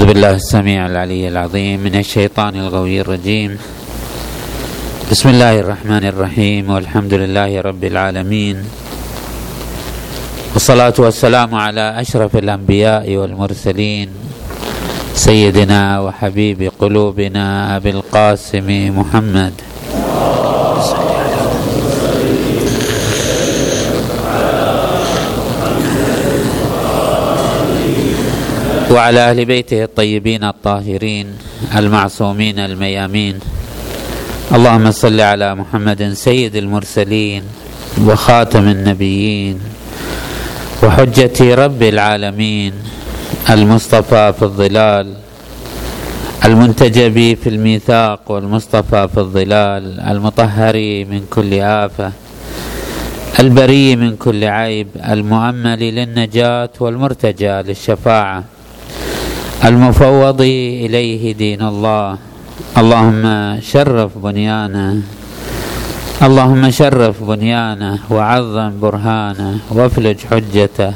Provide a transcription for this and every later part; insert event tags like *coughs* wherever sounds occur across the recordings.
أعوذ بالله السميع العلي العظيم من الشيطان الغوي الرجيم. بسم الله الرحمن الرحيم. والحمد لله رب العالمين. والصلاة والسلام على أشرف الأنبياء والمرسلين. سيدنا وحبيب قلوبنا أبي القاسم محمد. وعلى أهل بيته الطيبين الطاهرين المعصومين الميامين. اللهم صل على محمد سيد المرسلين وخاتم النبيين وحجة رب العالمين المصطفى في الظلال المنتجب في الميثاق والمصطفى في الظلال المطهر من كل آفة البري من كل عيب المؤمل للنجاة والمرتجى للشفاعة. المفوض إليه دين الله. اللهم شرف بنيانه. اللهم شرف بنيانه وعظم برهانه. وافلج حجته.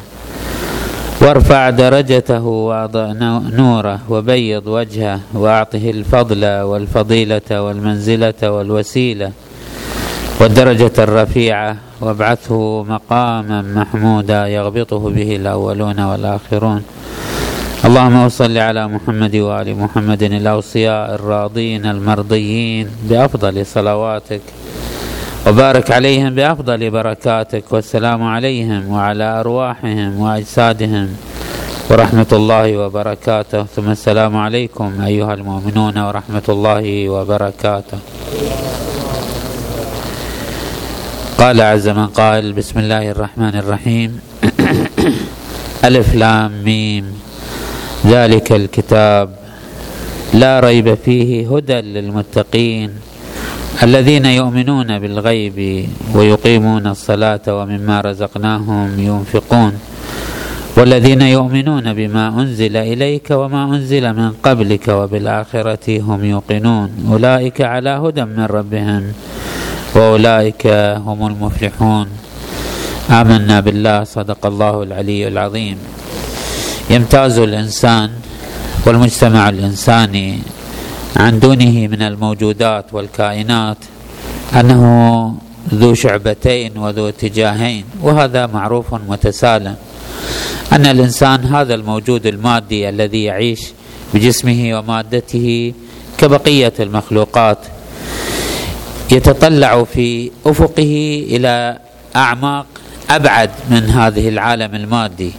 وارفع درجته واضع نوره. وبيض وجهه. وأعطه الفضل والفضيلة والمنزلة والوسيلة. والدرجة الرفيعة. وابعثه مقاما محمودا يغبطه به الأولون والآخرون. اللهم صل على محمد وآل محمد الأوصياء الراضين المرضيين بأفضل صلواتك وبارك عليهم بأفضل بركاتك والسلام عليهم وعلى أرواحهم وأجسادهم ورحمة الله وبركاته. ثم السلام عليكم أيها المؤمنون ورحمة الله وبركاته. قال عز من قال بسم الله الرحمن الرحيم. *coughs* ألف لام ميم. ذلك الكتاب لا ريب فيه هدى للمتقين الذين يؤمنون بالغيب ويقيمون الصلاة ومما رزقناهم ينفقون والذين يؤمنون بما أنزل إليك وما أنزل من قبلك وبالآخرة هم يوقنون أولئك على هدى من ربهم وأولئك هم المفلحون. آمنا بالله صدق الله العلي العظيم. يمتاز الإنسان والمجتمع الإنساني عن دونه من الموجودات والكائنات أنه ذو شعبتين وذو اتجاهين وهذا معروف متسالم أن الإنسان هذا الموجود المادي الذي يعيش بجسمه ومادته كبقية المخلوقات يتطلع في أفقه إلى أعماق أبعد من هذه العالم المادي.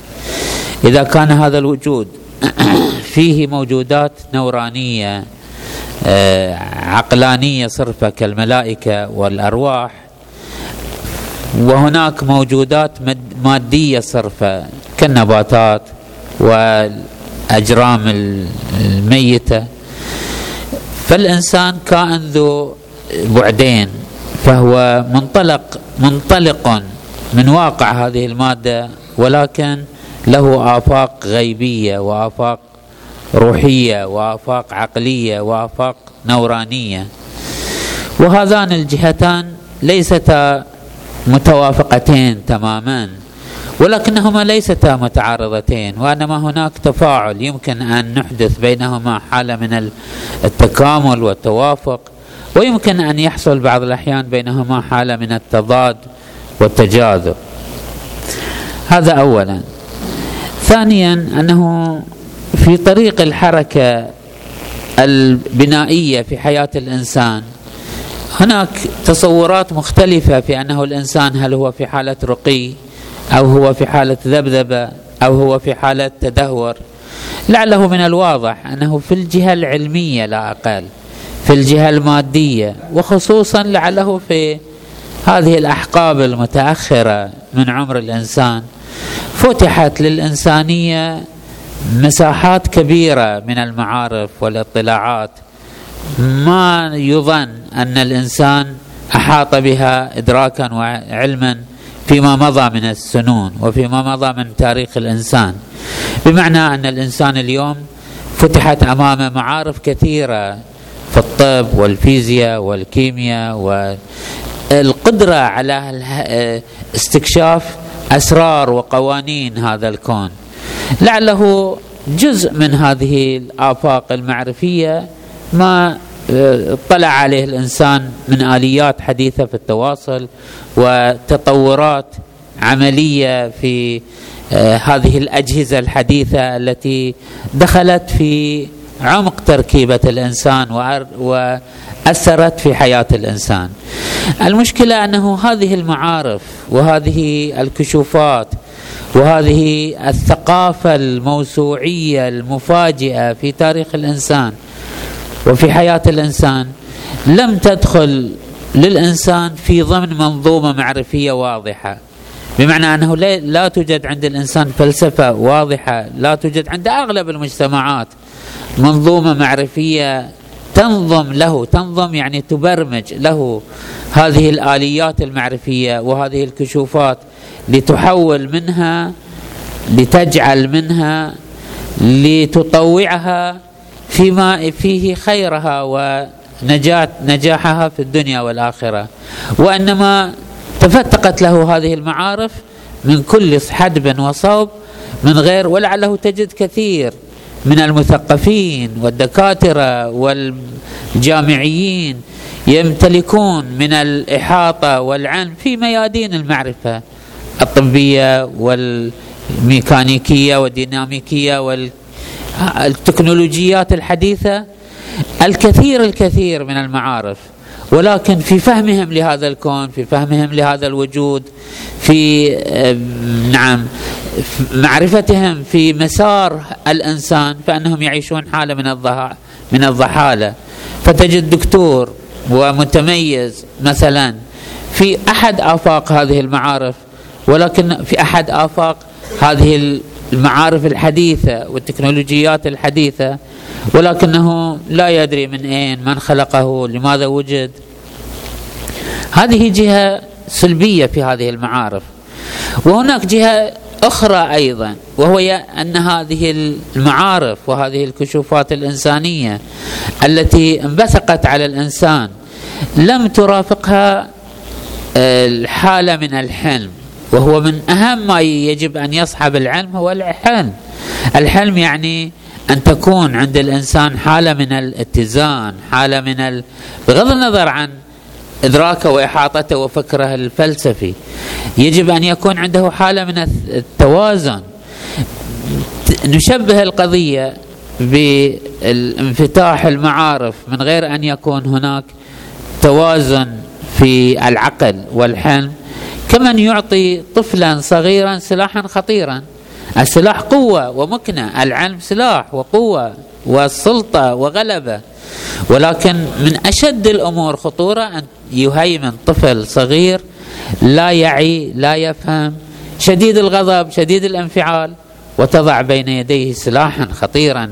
إذا كان هذا الوجود *clears throat* فيه موجودات نورانية آه، عقلانية صرفة كالملائكة والأرواح وهناك موجودات مادية صرفة كالنباتات والأجرام الميتة. فالإنسان كائن ذو بعدين فهو منطلق منطلق من واقع هذه المادة ولكن له آفاق غيبية وآفاق روحية وآفاق عقلية وآفاق نورانية. وهذان الجهتان ليستا متوافقتين تماما ولكنهما ليستا متعارضتين وأنما هناك تفاعل يمكن أن نحدث بينهما حالة من التكامل والتوافق ويمكن أن يحصل بعض الأحيان بينهما حالة من التضاد والتجاذب. هذا اولا. ثانيا أنه في طريق الحركة البنائية في حياة الإنسان هناك تصورات مختلفة في أنه الإنسان هل هو في حالة رقي أو هو في حالة ذبذبة أو هو في حالة تدهور. لعله من الواضح أنه في الجهة العلمية لا أقل في الجهة المادية وخصوصا لعله في هذه الأحقاب المتأخرة من عمر الإنسان. فتحت للإنسانية مساحات كبيرة من المعارف والاطلاعات. ما يظن أن الإنسان أحاط بها إدراكا وعلما فيما مضى من السنون وفيما مضى من تاريخ الإنسان. بمعنى أن الإنسان اليوم فتحت أمامه معارف كثيرة في الطب والفيزياء والكيمياء والقدرة على استكشاف أسرار وقوانين هذا الكون. لعله جزء من هذه الآفاق المعرفية ما اطلع عليه الإنسان من آليات حديثة في التواصل وتطورات عملية في آه، هذه الأجهزة الحديثة التي دخلت في عمق تركيبة الإنسان وأثرت في حياة الإنسان. المشكلة أنه هذه المعارف وهذه الكشوفات وهذه الثقافة الموسوعية المفاجئة في تاريخ الإنسان وفي حياة الإنسان لم تدخل للإنسان في ضمن منظومة معرفية واضحة بمعنى أنه لا توجد عند الإنسان فلسفة واضحة لا توجد عند أغلب المجتمعات منظومة معرفية تنظم له تنظم يعني تبرمج له هذه الآليات المعرفية وهذه الكشوفات لتحول منها لتجعل منها لتطوعها فيما فيه خيرها ونجاة نجاحها في الدنيا والآخرة. وإنما تفتقت له هذه المعارف من كل حدب وصوب من غير ولعله تجد كثير من المثقفين والدكاترة والجامعيين يمتلكون من الإحاطة والعلم في ميادين المعرفة الطبية والميكانيكية والديناميكية وال التكنولوجيات الحديثة الكثير الكثير من المعارف. ولكن في فهمهم لهذا الكون في فهمهم لهذا الوجود في نعم معرفتهم في مسار الإنسان فأنهم يعيشون حالة من من الضحالة. فتجد دكتور ومتميز مثلا في أحد آفاق هذه المعارف ولكن في أحد آفاق هذه المعارف الحديثة والتكنولوجيات الحديثة ولكنه لا يدري من أين من خلقه لماذا وجد. هذه جهة سلبية في هذه المعارف. وهناك جهة أخرى أيضا وهو أن هذه المعارف وهذه الكشوفات الإنسانية التي انبثقت على الإنسان لم ترافقها الحالة من الحلم. وهو من أهم ما يجب أن يصحب العلم هو الحلم. الحلم يعني أن تكون عند الإنسان حالة من الاتزان حالة من ال... بغض النظر عن إدراكه وإحاطته وفكره الفلسفي يجب أن يكون عنده حالة من التوازن. نشبه القضية بالانفتاح المعارف من غير أن يكون هناك توازن في العقل والحلم. كمن يعطي طفلا صغيرا سلاحا خطيرا؟ السلاح قوة ومكنة العلم سلاح وقوة والسلطة وغلبة. ولكن من أشد الأمور خطورة أن يهيمن طفل صغير لا يعي لا يفهم شديد الغضب شديد الانفعال وتضع بين يديه سلاحا خطيرا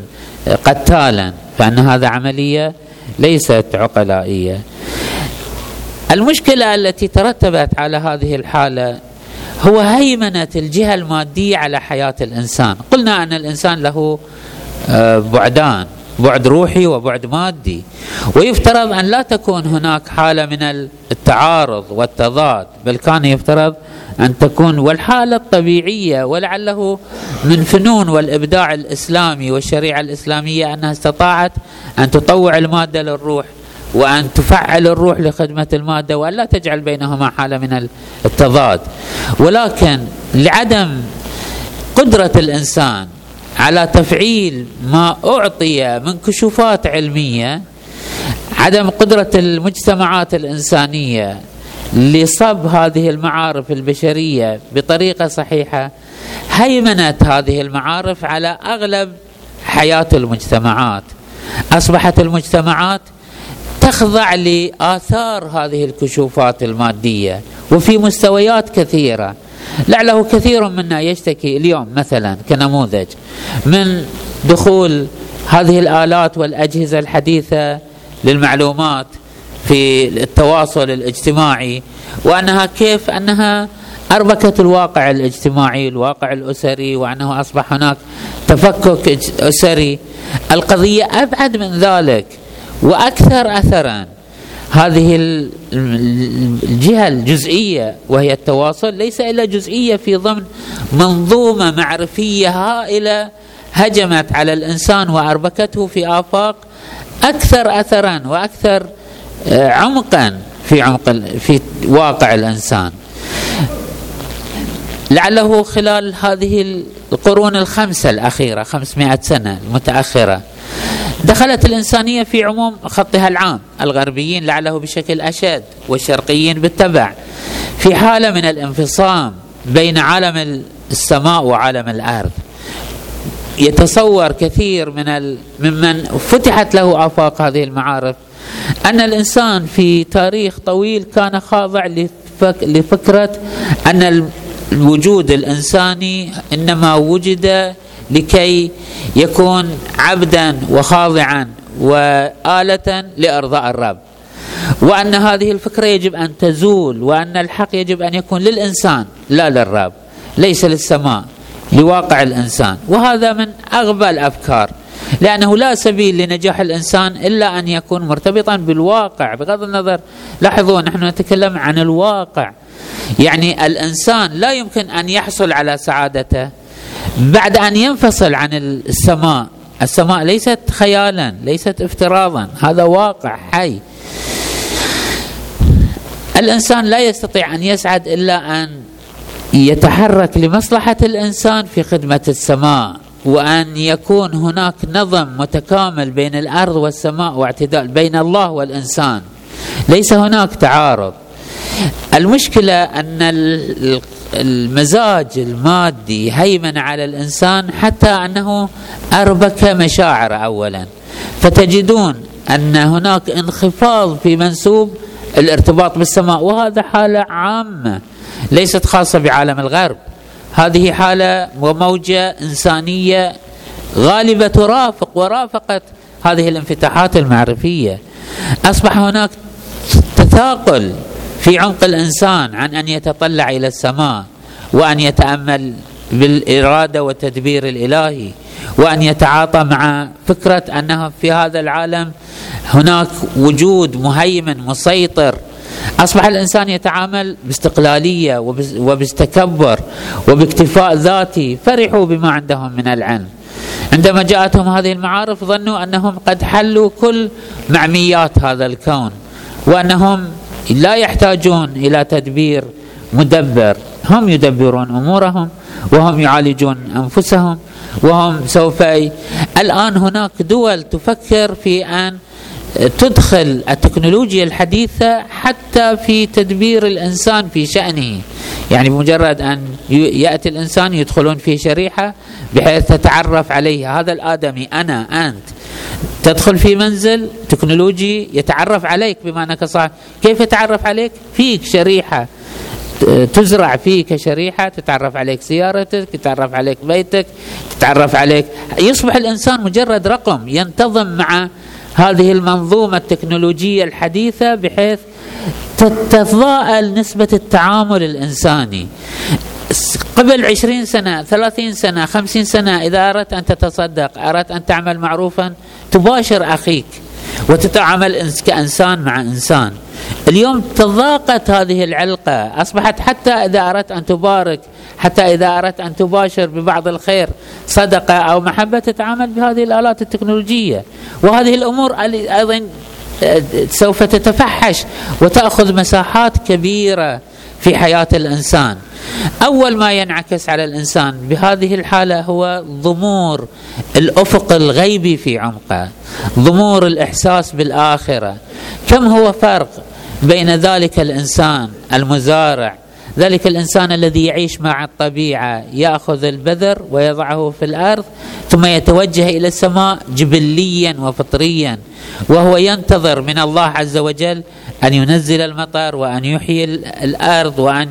قتالا. فأن هذا عملية ليست عقلائية. المشكلة التي ترتبت على هذه الحالة هو هيمنة الجهة المادية على حياة الإنسان، قلنا أن الإنسان له آه، بعدان، بعد روحي وبعد مادي، ويفترض أن لا تكون هناك حالة من التعارض والتضاد، بل كان يفترض أن تكون والحالة الطبيعية ولعله من فنون والإبداع الإسلامي والشريعة الإسلامية أنها استطاعت أن تطوع المادة للروح. وأن تفعل الروح لخدمة المادة وأن لا تجعل بينهما حالة من التضاد. ولكن لعدم قدرة الإنسان على تفعيل ما أعطي من كشوفات علمية عدم قدرة المجتمعات الإنسانية لصب هذه المعارف البشرية بطريقة صحيحة هيمنت هذه المعارف على أغلب حياة المجتمعات. أصبحت المجتمعات تخضع لآثار هذه الكشوفات المادية وفي مستويات كثيرة. لعله كثير منا يشتكي اليوم مثلا كنموذج من دخول هذه الآلات والأجهزة الحديثة للمعلومات في التواصل الاجتماعي وأنها كيف؟ أنها أربكت الواقع الاجتماعي الواقع الأسري وأنه أصبح هناك تفكك أسري. القضية أبعد من ذلك. وأكثر اثرا. هذه الجهة الجزئية وهي التواصل ليس إلا جزئية في ضمن منظومة معرفية هائلة هجمت على الإنسان وأربكته في آفاق أكثر اثرا وأكثر آه، عمقا في عمق في واقع الإنسان. لعله خلال هذه القرون الخمسة الأخيرة خمسمائة سنة المتأخرة دخلت الإنسانية في عموم خطها العام الغربيين لعله بشكل أشد والشرقيين بالتبع في حالة من الانفصام بين عالم السماء وعالم الأرض يتصور كثير من. ممن فتحت له آفاق هذه المعارف أن الإنسان في تاريخ طويل كان خاضع لفك... لفكرة أن الوجود الإنساني إنما وجد لكي يكون عبدا وخاضعا وآلة لإرضاء الرب. وأن هذه الفكرة يجب أن تزول وأن الحق يجب أن يكون للإنسان لا للرب ليس للسماء لواقع الإنسان. وهذا من أغبى الأفكار لأنه لا سبيل لنجاح الإنسان إلا أن يكون مرتبطا بالواقع. بغض النظر لاحظوا نحن نتكلم عن الواقع. يعني الإنسان لا يمكن أن يحصل على سعادته بعد أن ينفصل عن السماء السماء ليست خيالا ليست افتراضا هذا واقع حي. الإنسان لا يستطيع أن يسعد إلا أن يتحرك لمصلحة الإنسان في خدمة السماء وأن يكون هناك نظم متكامل بين الأرض والسماء واعتدال بين الله والإنسان. ليس هناك تعارض. المشكلة أن المزاج المادي هيمن على الإنسان حتى أنه أربك مشاعر أولا. فتجدون أن هناك انخفاض في منسوب الارتباط بالسماء وهذا حالة عامة ليست خاصة بعالم الغرب. هذه حالة وموجة إنسانية غالبة ترافق ورافقت هذه الانفتاحات المعرفية. أصبح هناك تثاقل في عمق الإنسان عن أن يتطلع إلى السماء وأن يتأمل بالإرادة والتدبير الإلهي وأن يتعاطى مع فكرة أنه في هذا العالم هناك وجود مهيمن مسيطر. أصبح الإنسان يتعامل باستقلالية وباستكبر وباكتفاء ذاتي فرحوا بما عندهم من العلم. عندما جاءتهم هذه المعارف ظنوا أنهم قد حلوا كل معميات هذا الكون وأنهم لا يحتاجون إلى تدبير مدبر. هم يدبرون أمورهم وهم يعالجون أنفسهم وهم سوف الآن هناك دول تفكر في أن تدخل التكنولوجيا الحديثة حتى في تدبير الإنسان في شأنه. يعني بمجرد أن يأتي الإنسان يدخلون في شريحة بحيث تتعرف عليه. هذا الآدمي أنا أنت. تدخل في منزل تكنولوجي يتعرف عليك بما أنك صاحب. كيف يتعرف عليك؟ فيك شريحة. تزرع فيك شريحة تتعرف عليك سيارتك تتعرف عليك بيتك تتعرف عليك. يصبح الإنسان مجرد رقم ينتظم مع هذه المنظومة التكنولوجية الحديثة بحيث تتضاءل نسبة التعامل الإنساني. قبل عشرين سنة ثلاثين سنة خمسين سنة إذا أردت أن تتصدق أردت أن تعمل معروفا تباشر أخيك وتتعامل كإنسان مع إنسان. اليوم تضاقت هذه العلقة. أصبحت حتى إذا أردت أن تبارك حتى إذا أردت أن تباشر ببعض الخير صدقة أو محبة تتعامل بهذه الآلات التكنولوجية. وهذه الأمور أيضا آه، سوف تتفحش وتأخذ مساحات كبيرة. في حياة الإنسان. أول ما ينعكس على الإنسان بهذه الحالة هو ضمور الأفق الغيبي في عمقه ضمور الإحساس بالآخرة. كم هو فرق بين ذلك الإنسان المزارع ذلك الإنسان الذي يعيش مع الطبيعة يأخذ البذر ويضعه في الأرض ثم يتوجه إلى السماء جبليا وفطريا وهو ينتظر من الله عز وجل أن ينزل المطر وأن يحيي الأرض وأن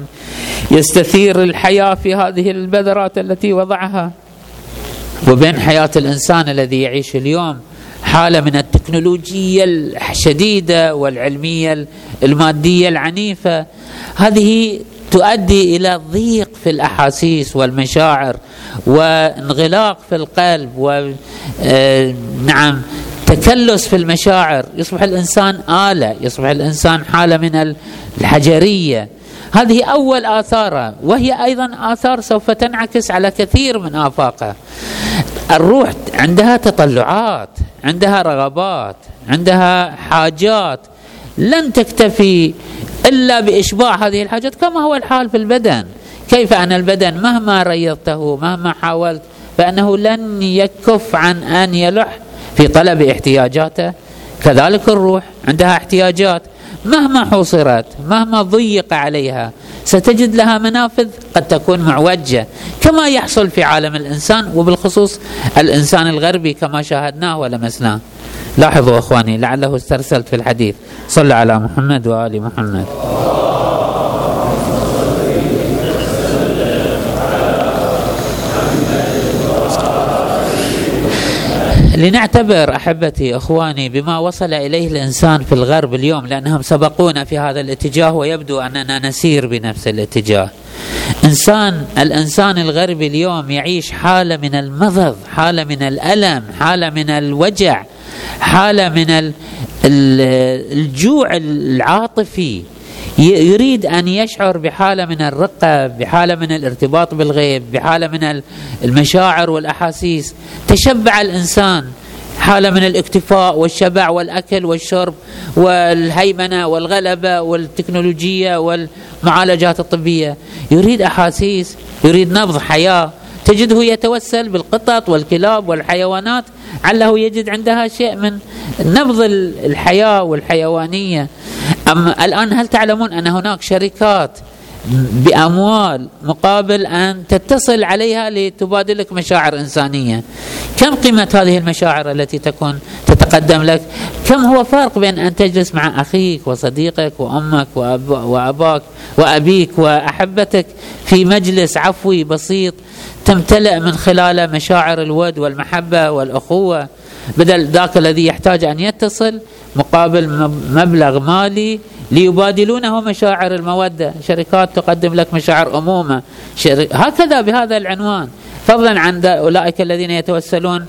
يستثير الحياة في هذه البذرات التي وضعها. وبين حياة الإنسان الذي يعيش اليوم حالة من التكنولوجية الشديدة والعلمية المادية العنيفة. هذه تؤدي إلى ضيق في الأحاسيس والمشاعر وانغلاق في القلب ونعم تكلس في المشاعر يصبح الإنسان آلة يصبح الإنسان حالة من الحجرية. هذه أول آثارها وهي أيضا آثار سوف تنعكس على كثير من آفاقها. الروح عندها تطلعات عندها رغبات عندها حاجات لن تكتفي إلا بإشباع هذه الحاجات كما هو الحال في البدن. كيف أن البدن مهما ريضته مهما حاولت فإنه لن يكف عن أن يلح في طلب احتياجاته. كذلك الروح عندها احتياجات. مهما حوصرت مهما ضيق عليها ستجد لها منافذ قد تكون معوجة كما يحصل في عالم الإنسان وبالخصوص الإنسان الغربي كما شاهدناه ولمسناه. لاحظوا إخواني لعله استرسلت في الحديث. صلى على محمد وآل محمد. لنعتبر أحبتي إخواني بما وصل إليه الإنسان في الغرب اليوم لأنهم سبقونا في هذا الاتجاه ويبدو أننا نسير بنفس الاتجاه. انسان الإنسان الغربي اليوم يعيش حالة من المضض، حالة من الألم، حالة من الوجع، حالة من الجوع العاطفي يريد أن يشعر بحالة من الرقة بحالة من الارتباط بالغيب بحالة من المشاعر والأحاسيس. تشبع الإنسان حالة من الاكتفاء والشبع والأكل والشرب والهيمنة والغلبة والتكنولوجية والمعالجات الطبية. يريد أحاسيس يريد نبض حياة. تجده يتوسل بالقطط والكلاب والحيوانات عله يجد عندها شيء من نبض الحياة والحيوانية. أما الآن هل تعلمون أن هناك شركات بأموال مقابل أن تتصل عليها لتبادلك مشاعر إنسانية؟ كم قيمة هذه المشاعر التي تكون تتقدم لك. كم هو فرق بين أن تجلس مع أخيك وصديقك وأمك وأب وأباك وأبيك وأحبتك في مجلس عفوي بسيط تمتلئ من خلاله مشاعر الود والمحبة والأخوة بدل ذاك الذي يحتاج أن يتصل مقابل مبلغ مالي ليبادلونه مشاعر المودة. شركات تقدم لك مشاعر أمومة. هكذا بهذا العنوان. فضلا عن أولئك الذين يتوسلون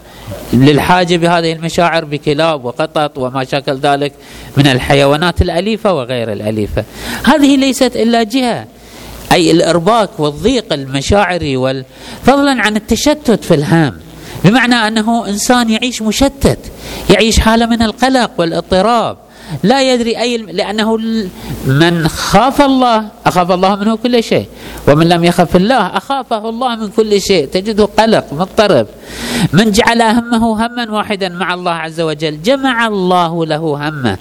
للحاجة بهذه المشاعر بكلاب وقطط وما شاكل ذلك من الحيوانات الأليفة وغير الأليفة. هذه ليست إلا جهة أي الإرباك والضيق المشاعري وال... فضلا عن التشتت في الهام. بمعنى أنه إنسان يعيش مشتت يعيش حالة من القلق والإضطراب. لا يدري أي لأنه من خاف الله أخاف الله منه كل شيء. ومن لم يخف الله أخافه الله من كل شيء. تجده قلق مضطرب. من جعل همه هما واحدا مع الله عز وجل جمع الله له همه.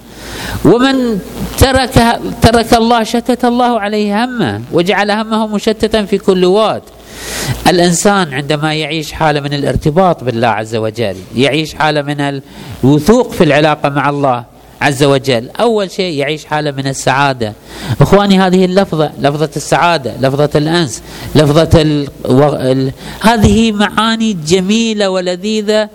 ومن ترك ترك الله شتت الله عليه همه وجعل همه مشتتا في كل واد. الإنسان عندما يعيش حالة من الارتباط بالله عز وجل يعيش حالة من الوثوق في العلاقة مع الله عز وجل. أول شيء يعيش حالة من السعادة. إخواني هذه اللفظة لفظة السعادة لفظة الأنس لفظة ال... ال... هذه معاني جميلة ولذيذة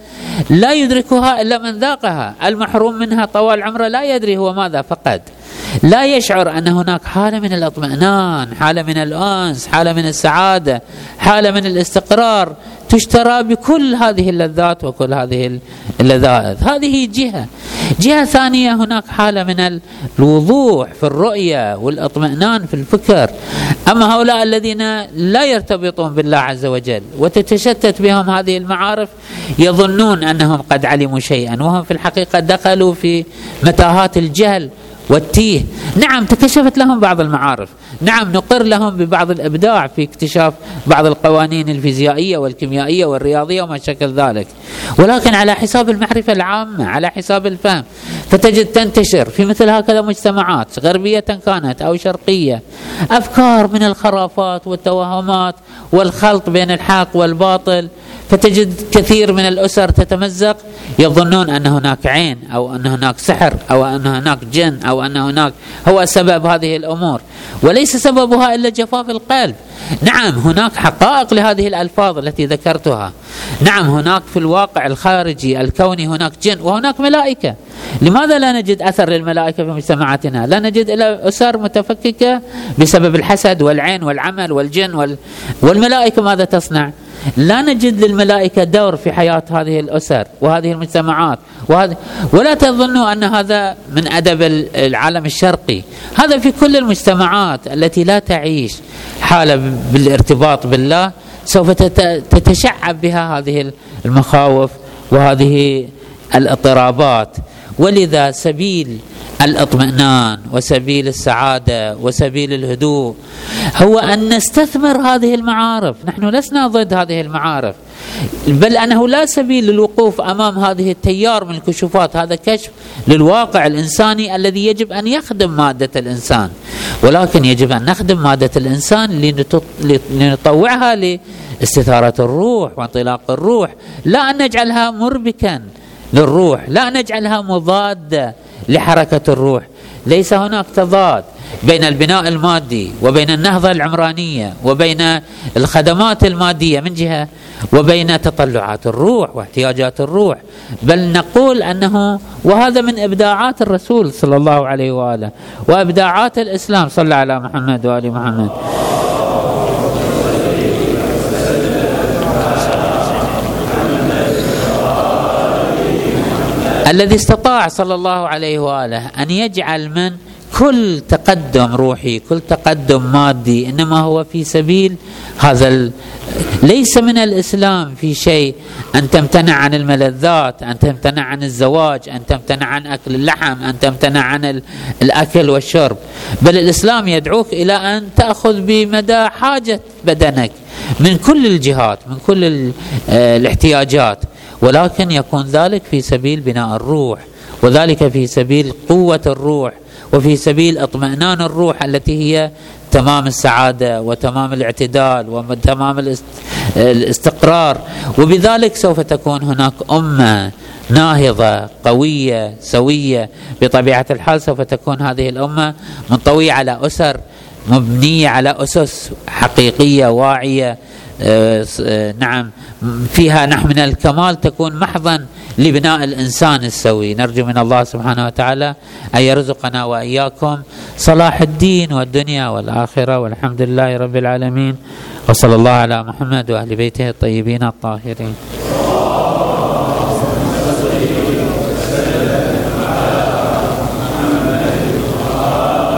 لا يدركها إلا من ذاقها. المحروم منها طوال عمره لا يدري هو ماذا فقد. لا يشعر أن هناك حالة من الاطمئنان، حالة من الأنس، حالة من السعادة، حالة من الاستقرار تشترى بكل هذه اللذات وكل هذه اللذائذ، هذه جهة. جهة ثانية هناك حالة من الوضوح في الرؤية والأطمئنان في الفكر. أما هؤلاء الذين لا يرتبطون بالله عز وجل وتتشتت بهم هذه المعارف يظنون أنهم قد علموا شيئا وهم في الحقيقة دخلوا في متاهات الجهل والتيه. نعم تكشفت لهم بعض المعارف. نعم نقر لهم ببعض الإبداع في اكتشاف بعض القوانين الفيزيائية والكيميائية والرياضية وما شكل ذلك. ولكن على حساب المعرفة العامة على حساب الفهم فتجد تنتشر في مثل هكذا مجتمعات غربية كانت أو شرقية أفكار من الخرافات والتوهمات والخلط بين الحق والباطل فتجد كثير من الأسر تتمزق يظنون أن هناك عين أو أن هناك سحر أو أن هناك جن أو أن هناك هو سبب هذه الأمور. وليس سببها إلا جفاف القلب. نعم هناك حقائق لهذه الألفاظ التي ذكرتها. نعم هناك في الواقع الخارجي الكوني هناك جن وهناك ملائكة. لماذا لا نجد أثر للملائكة في مجتمعاتنا؟ لا نجد إلا أسر متفككة بسبب الحسد والعين والعمل والجن وال... والملائكة ماذا تصنع؟ لا نجد للملائكة دور في حياة هذه الأسر وهذه المجتمعات وهذه ولا تظنوا أن هذا من أدب العالم الشرقي. هذا في كل المجتمعات التي لا تعيش حالة بالارتباط بالله سوف تتشعب بها هذه المخاوف وهذه الاضطرابات. ولذا سبيل الإطمئنان وسبيل السعادة وسبيل الهدوء هو أن نستثمر هذه المعارف، نحن لسنا ضد هذه المعارف. بل أنه لا سبيل للوقوف أمام هذه التيار من الكشوفات، هذا كشف للواقع الإنساني الذي يجب أن يخدم مادة الإنسان، ولكن يجب أن نخدم مادة الإنسان لنطوعها لاستثارة الروح وانطلاق الروح، لا أن نجعلها مربكا. للروح، لا نجعلها مضادة لحركة الروح. ليس هناك تضاد بين البناء المادي وبين النهضة العمرانية وبين الخدمات المادية من جهة وبين تطلعات الروح واحتياجات الروح. بل نقول أنه وهذا من إبداعات الرسول صلى الله عليه وآله وإبداعات الإسلام. صلى على محمد وآل محمد. الذي استطاع صلى الله عليه وآله أن يجعل من كل تقدم روحي كل تقدم مادي إنما هو في سبيل هذا ال... ليس من الإسلام في شيء أن تمتنع عن الملذات أن تمتنع عن الزواج أن تمتنع عن أكل اللحم أن تمتنع عن ال... الأكل والشرب بل الإسلام يدعوك إلى أن تأخذ بمدى حاجة بدنك من كل الجهات من كل. آه، الاحتياجات ولكن يكون ذلك في سبيل بناء الروح وذلك في سبيل قوة الروح وفي سبيل اطمئنان الروح التي هي تمام السعادة وتمام الاعتدال وتمام الاستقرار. وبذلك سوف تكون هناك أمة ناهضة قوية سوية. بطبيعة الحال سوف تكون هذه الأمة منطويه على أسر مبنية على أسس حقيقية واعية. نعم. فيها نحن من الكمال تكون محضا لبناء الإنسان السوي. نرجو من الله سبحانه وتعالى أن يرزقنا وإياكم صلاح الدين والدنيا والآخرة. والحمد لله رب العالمين. وصلى الله على محمد واهل بيته الطيبين الطاهرين.